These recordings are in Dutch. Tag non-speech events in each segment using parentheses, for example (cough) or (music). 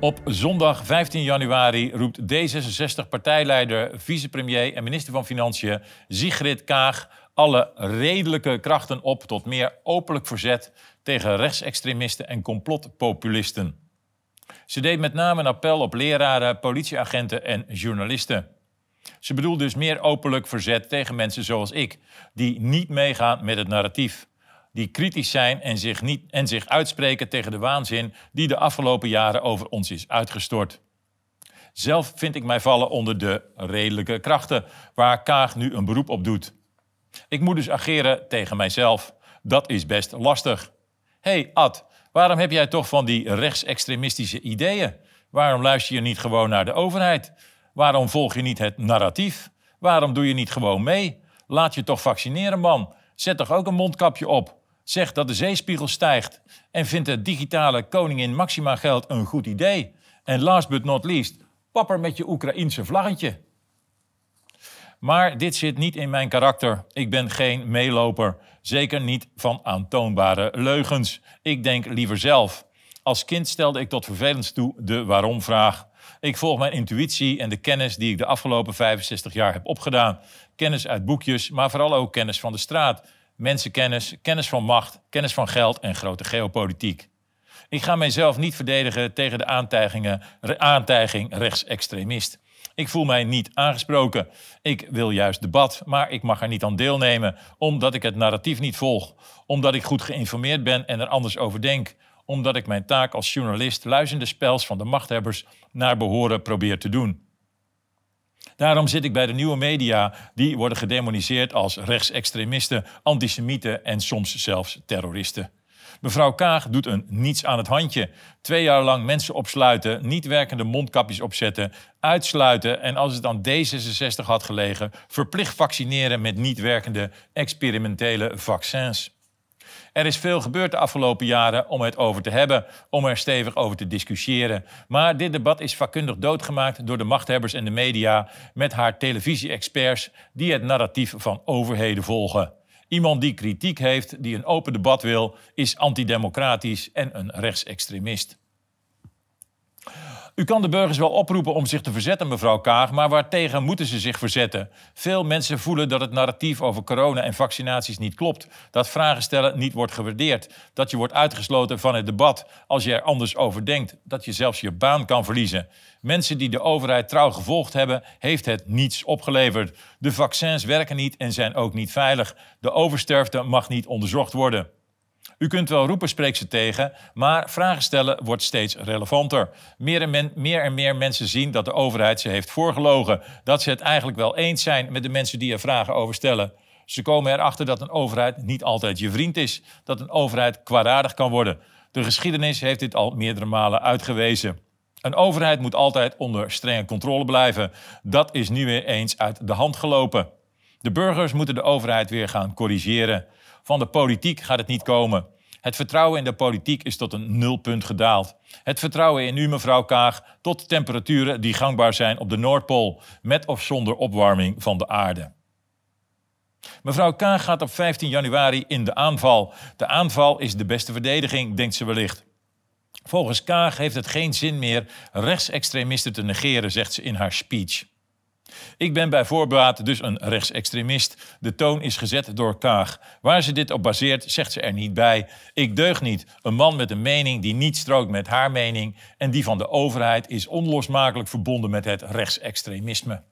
Op zondag 15 januari roept D66-partijleider, vicepremier en minister van Financiën Sigrid Kaag alle redelijke krachten op tot meer openlijk verzet tegen rechtsextremisten en complotpopulisten. Ze deed met name een appel op leraren, politieagenten en journalisten. Ze bedoelt dus meer openlijk verzet tegen mensen zoals ik, die niet meegaan met het narratief die kritisch zijn en zich, niet, en zich uitspreken tegen de waanzin die de afgelopen jaren over ons is uitgestort. Zelf vind ik mij vallen onder de redelijke krachten, waar Kaag nu een beroep op doet. Ik moet dus ageren tegen mijzelf. Dat is best lastig. Hé hey Ad, waarom heb jij toch van die rechtsextremistische ideeën? Waarom luister je niet gewoon naar de overheid? Waarom volg je niet het narratief? Waarom doe je niet gewoon mee? Laat je toch vaccineren, man. Zet toch ook een mondkapje op zegt dat de zeespiegel stijgt en vindt het digitale koningin Maxima geld een goed idee. En last but not least, papper met je Oekraïense vlaggetje. Maar dit zit niet in mijn karakter. Ik ben geen meeloper. Zeker niet van aantoonbare leugens. Ik denk liever zelf. Als kind stelde ik tot vervelend toe de waarom-vraag. Ik volg mijn intuïtie en de kennis die ik de afgelopen 65 jaar heb opgedaan. Kennis uit boekjes, maar vooral ook kennis van de straat mensenkennis, kennis van macht, kennis van geld en grote geopolitiek. Ik ga mijzelf niet verdedigen tegen de aantijgingen, aantijging rechtsextremist. Ik voel mij niet aangesproken. Ik wil juist debat, maar ik mag er niet aan deelnemen omdat ik het narratief niet volg, omdat ik goed geïnformeerd ben en er anders over denk, omdat ik mijn taak als journalist luizende spels van de machthebbers naar behoren probeer te doen. Daarom zit ik bij de nieuwe media, die worden gedemoniseerd als rechtsextremisten, antisemieten en soms zelfs terroristen. Mevrouw Kaag doet een niets aan het handje. Twee jaar lang mensen opsluiten, niet werkende mondkapjes opzetten, uitsluiten en als het aan D66 had gelegen, verplicht vaccineren met niet werkende experimentele vaccins. Er is veel gebeurd de afgelopen jaren om het over te hebben, om er stevig over te discussiëren. Maar dit debat is vakkundig doodgemaakt door de machthebbers en de media met haar televisie-experts die het narratief van overheden volgen. Iemand die kritiek heeft, die een open debat wil, is antidemocratisch en een rechtsextremist. U kan de burgers wel oproepen om zich te verzetten, mevrouw Kaag, maar waartegen moeten ze zich verzetten? Veel mensen voelen dat het narratief over corona en vaccinaties niet klopt, dat vragen stellen niet wordt gewaardeerd, dat je wordt uitgesloten van het debat als je er anders over denkt, dat je zelfs je baan kan verliezen. Mensen die de overheid trouw gevolgd hebben, heeft het niets opgeleverd. De vaccins werken niet en zijn ook niet veilig. De oversterfte mag niet onderzocht worden. U kunt wel roepen, spreek ze tegen, maar vragen stellen wordt steeds relevanter. Meer en, meer en meer mensen zien dat de overheid ze heeft voorgelogen. Dat ze het eigenlijk wel eens zijn met de mensen die er vragen over stellen. Ze komen erachter dat een overheid niet altijd je vriend is. Dat een overheid kwaadaardig kan worden. De geschiedenis heeft dit al meerdere malen uitgewezen. Een overheid moet altijd onder strenge controle blijven. Dat is nu weer eens uit de hand gelopen. De burgers moeten de overheid weer gaan corrigeren. Van de politiek gaat het niet komen. Het vertrouwen in de politiek is tot een nulpunt gedaald. Het vertrouwen in u, mevrouw Kaag, tot temperaturen die gangbaar zijn op de Noordpool, met of zonder opwarming van de aarde. Mevrouw Kaag gaat op 15 januari in de aanval. De aanval is de beste verdediging, denkt ze wellicht. Volgens Kaag heeft het geen zin meer rechtsextremisten te negeren, zegt ze in haar speech. Ik ben bij voorbaat dus een rechtsextremist. De toon is gezet door Kaag. Waar ze dit op baseert, zegt ze er niet bij. Ik deug niet. Een man met een mening die niet strookt met haar mening en die van de overheid is onlosmakelijk verbonden met het rechtsextremisme.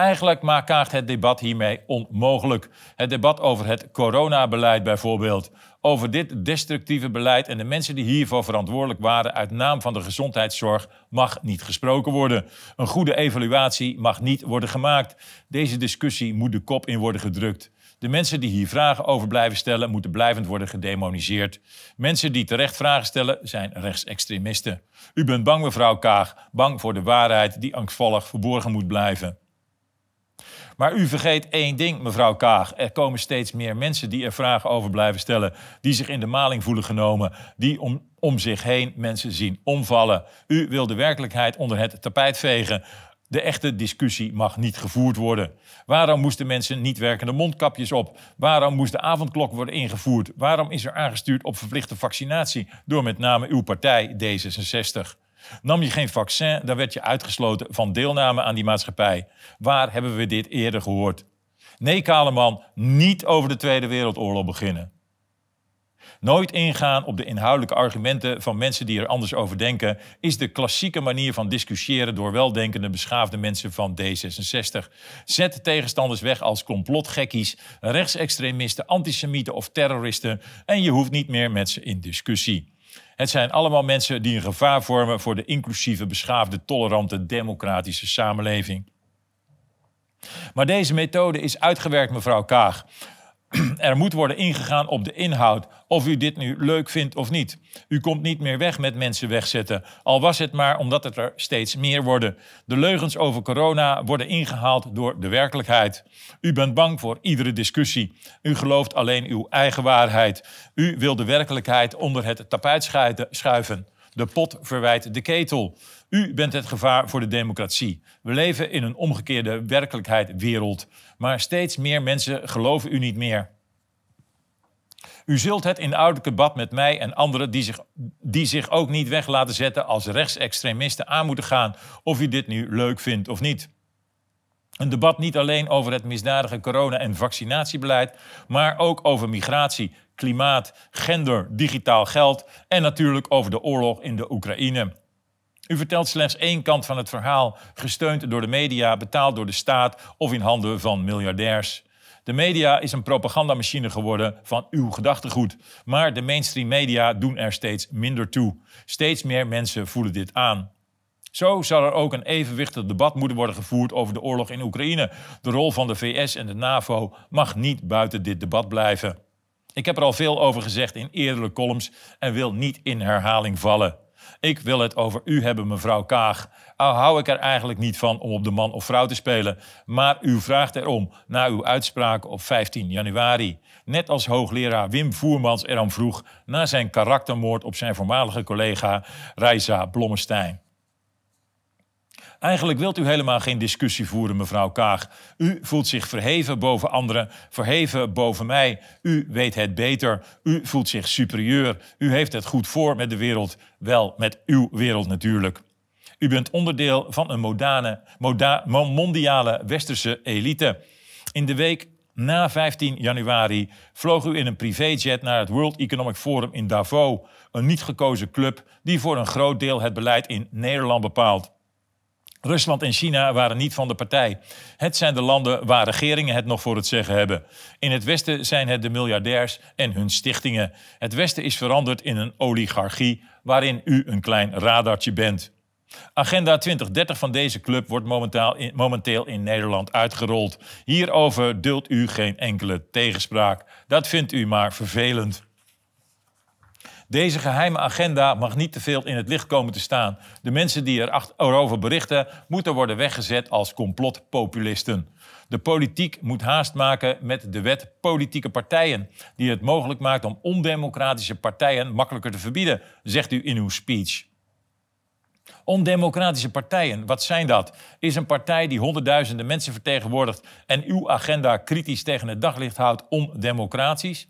Eigenlijk maakt Kaag het debat hiermee onmogelijk. Het debat over het coronabeleid bijvoorbeeld. Over dit destructieve beleid en de mensen die hiervoor verantwoordelijk waren uit naam van de gezondheidszorg mag niet gesproken worden. Een goede evaluatie mag niet worden gemaakt. Deze discussie moet de kop in worden gedrukt. De mensen die hier vragen over blijven stellen, moeten blijvend worden gedemoniseerd. Mensen die terecht vragen stellen, zijn rechtsextremisten. U bent bang, mevrouw Kaag, bang voor de waarheid die angstvallig verborgen moet blijven. Maar u vergeet één ding, mevrouw Kaag. Er komen steeds meer mensen die er vragen over blijven stellen, die zich in de maling voelen genomen, die om, om zich heen mensen zien omvallen. U wil de werkelijkheid onder het tapijt vegen. De echte discussie mag niet gevoerd worden. Waarom moesten mensen niet werkende mondkapjes op? Waarom moest de avondklok worden ingevoerd? Waarom is er aangestuurd op verplichte vaccinatie door met name uw partij D66? Nam je geen vaccin, dan werd je uitgesloten van deelname aan die maatschappij. Waar hebben we dit eerder gehoord? Nee, Kaleman, niet over de Tweede Wereldoorlog beginnen. Nooit ingaan op de inhoudelijke argumenten van mensen die er anders over denken, is de klassieke manier van discussiëren door weldenkende, beschaafde mensen van D66. Zet tegenstanders weg als complotgekkies, rechtsextremisten, antisemieten of terroristen en je hoeft niet meer met ze in discussie. Het zijn allemaal mensen die een gevaar vormen voor de inclusieve, beschaafde, tolerante, democratische samenleving. Maar deze methode is uitgewerkt, mevrouw Kaag. (clears throat) Er moet worden ingegaan op de inhoud, of u dit nu leuk vindt of niet. U komt niet meer weg met mensen wegzetten, al was het maar omdat het er steeds meer worden. De leugens over corona worden ingehaald door de werkelijkheid. U bent bang voor iedere discussie. U gelooft alleen uw eigen waarheid. U wil de werkelijkheid onder het tapijt schuiven. De pot verwijt de ketel. U bent het gevaar voor de democratie. We leven in een omgekeerde werkelijkheid wereld. Maar steeds meer mensen geloven u niet meer. U zult het inhoudelijk debat met mij en anderen die zich, die zich ook niet weg laten zetten als rechtsextremisten aan moeten gaan, of u dit nu leuk vindt of niet. Een debat niet alleen over het misdadige corona- en vaccinatiebeleid, maar ook over migratie, klimaat, gender, digitaal geld en natuurlijk over de oorlog in de Oekraïne. U vertelt slechts één kant van het verhaal, gesteund door de media, betaald door de staat of in handen van miljardairs. De media is een propagandamachine geworden van uw gedachtegoed. Maar de mainstream media doen er steeds minder toe. Steeds meer mensen voelen dit aan. Zo zal er ook een evenwichtig debat moeten worden gevoerd over de oorlog in Oekraïne. De rol van de VS en de NAVO mag niet buiten dit debat blijven. Ik heb er al veel over gezegd in eerdere columns en wil niet in herhaling vallen. Ik wil het over u hebben, mevrouw Kaag. Al hou ik er eigenlijk niet van om op de man of vrouw te spelen. Maar u vraagt erom na uw uitspraak op 15 januari. Net als hoogleraar Wim Voermans erom vroeg na zijn karaktermoord op zijn voormalige collega Reisa Blommestein. Eigenlijk wilt u helemaal geen discussie voeren, mevrouw Kaag. U voelt zich verheven boven anderen, verheven boven mij. U weet het beter. U voelt zich superieur. U heeft het goed voor met de wereld. Wel, met uw wereld natuurlijk. U bent onderdeel van een modane, moda, mondiale westerse elite. In de week na 15 januari vloog u in een privéjet naar het World Economic Forum in Davos, een niet gekozen club die voor een groot deel het beleid in Nederland bepaalt. Rusland en China waren niet van de partij. Het zijn de landen waar regeringen het nog voor het zeggen hebben. In het Westen zijn het de miljardairs en hun stichtingen. Het Westen is veranderd in een oligarchie waarin u een klein radartje bent. Agenda 2030 van deze club wordt momenteel in Nederland uitgerold. Hierover duldt u geen enkele tegenspraak. Dat vindt u maar vervelend. Deze geheime agenda mag niet te veel in het licht komen te staan. De mensen die erover berichten moeten worden weggezet als complotpopulisten. De politiek moet haast maken met de wet politieke partijen, die het mogelijk maakt om ondemocratische partijen makkelijker te verbieden, zegt u in uw speech. Ondemocratische partijen, wat zijn dat? Is een partij die honderdduizenden mensen vertegenwoordigt en uw agenda kritisch tegen het daglicht houdt ondemocratisch?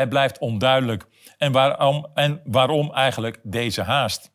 Het blijft onduidelijk. En waarom, en waarom eigenlijk deze haast?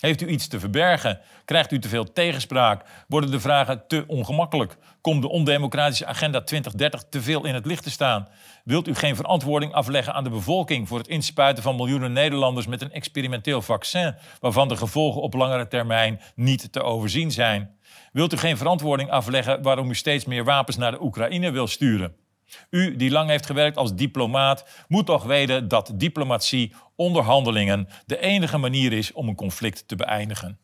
Heeft u iets te verbergen? Krijgt u te veel tegenspraak? Worden de vragen te ongemakkelijk? Komt de ondemocratische agenda 2030 te veel in het licht te staan? Wilt u geen verantwoording afleggen aan de bevolking voor het inspuiten van miljoenen Nederlanders met een experimenteel vaccin, waarvan de gevolgen op langere termijn niet te overzien zijn? Wilt u geen verantwoording afleggen waarom u steeds meer wapens naar de Oekraïne wil sturen? U, die lang heeft gewerkt als diplomaat, moet toch weten dat diplomatie, onderhandelingen, de enige manier is om een conflict te beëindigen.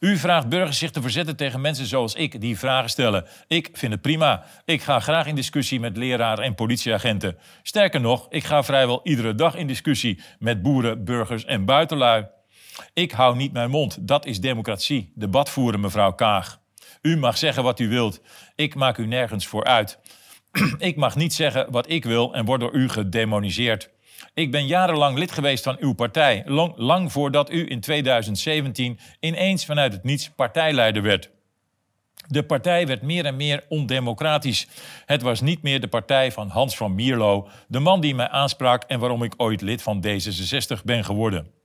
U vraagt burgers zich te verzetten tegen mensen zoals ik die vragen stellen. Ik vind het prima. Ik ga graag in discussie met leraren en politieagenten. Sterker nog, ik ga vrijwel iedere dag in discussie met boeren, burgers en buitenlui. Ik hou niet mijn mond. Dat is democratie. Debat voeren, mevrouw Kaag. U mag zeggen wat u wilt. Ik maak u nergens voor uit. Ik mag niet zeggen wat ik wil en word door u gedemoniseerd. Ik ben jarenlang lid geweest van uw partij, lang, lang voordat u in 2017 ineens vanuit het niets partijleider werd. De partij werd meer en meer ondemocratisch. Het was niet meer de partij van Hans van Mierlo, de man die mij aansprak en waarom ik ooit lid van D66 ben geworden.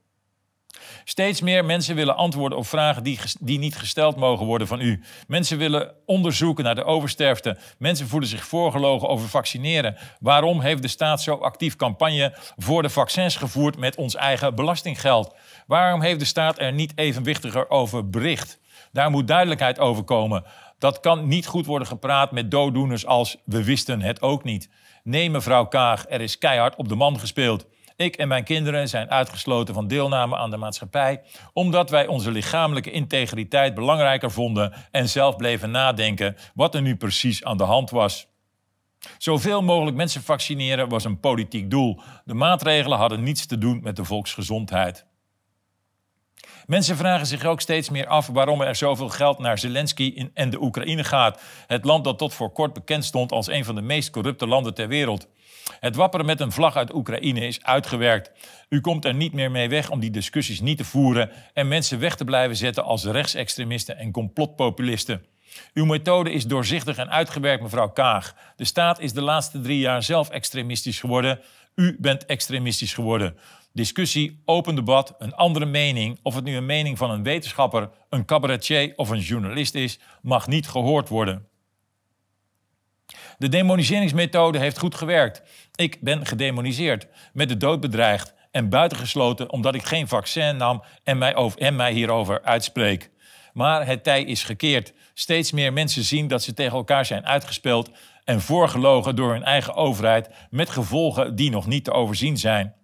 Steeds meer mensen willen antwoorden op vragen die, die niet gesteld mogen worden van u. Mensen willen onderzoeken naar de oversterfte. Mensen voelen zich voorgelogen over vaccineren. Waarom heeft de staat zo actief campagne voor de vaccins gevoerd met ons eigen belastinggeld? Waarom heeft de staat er niet evenwichtiger over bericht? Daar moet duidelijkheid over komen. Dat kan niet goed worden gepraat met dooddoeners als we wisten het ook niet. Nee, mevrouw Kaag, er is keihard op de man gespeeld. Ik en mijn kinderen zijn uitgesloten van deelname aan de maatschappij, omdat wij onze lichamelijke integriteit belangrijker vonden en zelf bleven nadenken wat er nu precies aan de hand was. Zoveel mogelijk mensen vaccineren was een politiek doel. De maatregelen hadden niets te doen met de volksgezondheid. Mensen vragen zich ook steeds meer af waarom er zoveel geld naar Zelensky en de Oekraïne gaat. Het land dat tot voor kort bekend stond als een van de meest corrupte landen ter wereld. Het wapperen met een vlag uit Oekraïne is uitgewerkt. U komt er niet meer mee weg om die discussies niet te voeren en mensen weg te blijven zetten als rechtsextremisten en complotpopulisten. Uw methode is doorzichtig en uitgewerkt, mevrouw Kaag. De staat is de laatste drie jaar zelf extremistisch geworden. U bent extremistisch geworden. Discussie, open debat, een andere mening, of het nu een mening van een wetenschapper, een cabaretier of een journalist is, mag niet gehoord worden. De demoniseringsmethode heeft goed gewerkt. Ik ben gedemoniseerd, met de dood bedreigd en buitengesloten omdat ik geen vaccin nam en mij, over, en mij hierover uitspreek. Maar het tij is gekeerd. Steeds meer mensen zien dat ze tegen elkaar zijn uitgespeeld en voorgelogen door hun eigen overheid met gevolgen die nog niet te overzien zijn.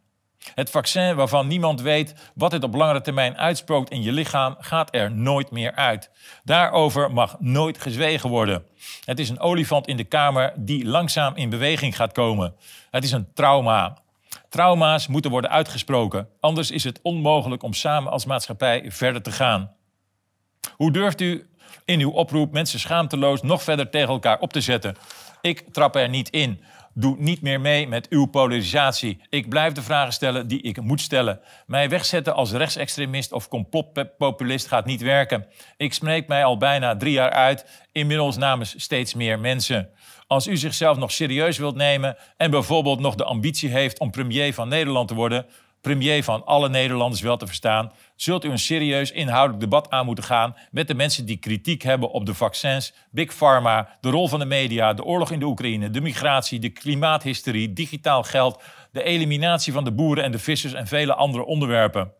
Het vaccin waarvan niemand weet wat het op langere termijn uitspookt in je lichaam, gaat er nooit meer uit. Daarover mag nooit gezwegen worden. Het is een olifant in de kamer die langzaam in beweging gaat komen. Het is een trauma. Trauma's moeten worden uitgesproken, anders is het onmogelijk om samen als maatschappij verder te gaan. Hoe durft u in uw oproep mensen schaamteloos nog verder tegen elkaar op te zetten? Ik trap er niet in. Doe niet meer mee met uw polarisatie. Ik blijf de vragen stellen die ik moet stellen. Mij wegzetten als rechtsextremist of complotpopulist gaat niet werken. Ik spreek mij al bijna drie jaar uit, inmiddels namens steeds meer mensen. Als u zichzelf nog serieus wilt nemen en bijvoorbeeld nog de ambitie heeft om premier van Nederland te worden, premier van alle Nederlanders wel te verstaan, zult u een serieus inhoudelijk debat aan moeten gaan met de mensen die kritiek hebben op de vaccins, Big Pharma, de rol van de media, de oorlog in de Oekraïne, de migratie, de klimaathysterie, digitaal geld, de eliminatie van de boeren en de vissers en vele andere onderwerpen.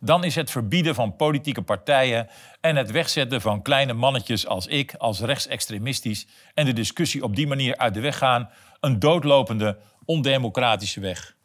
Dan is het verbieden van politieke partijen en het wegzetten van kleine mannetjes als ik, als rechtsextremistisch, en de discussie op die manier uit de weg gaan, een doodlopende, ondemocratische weg.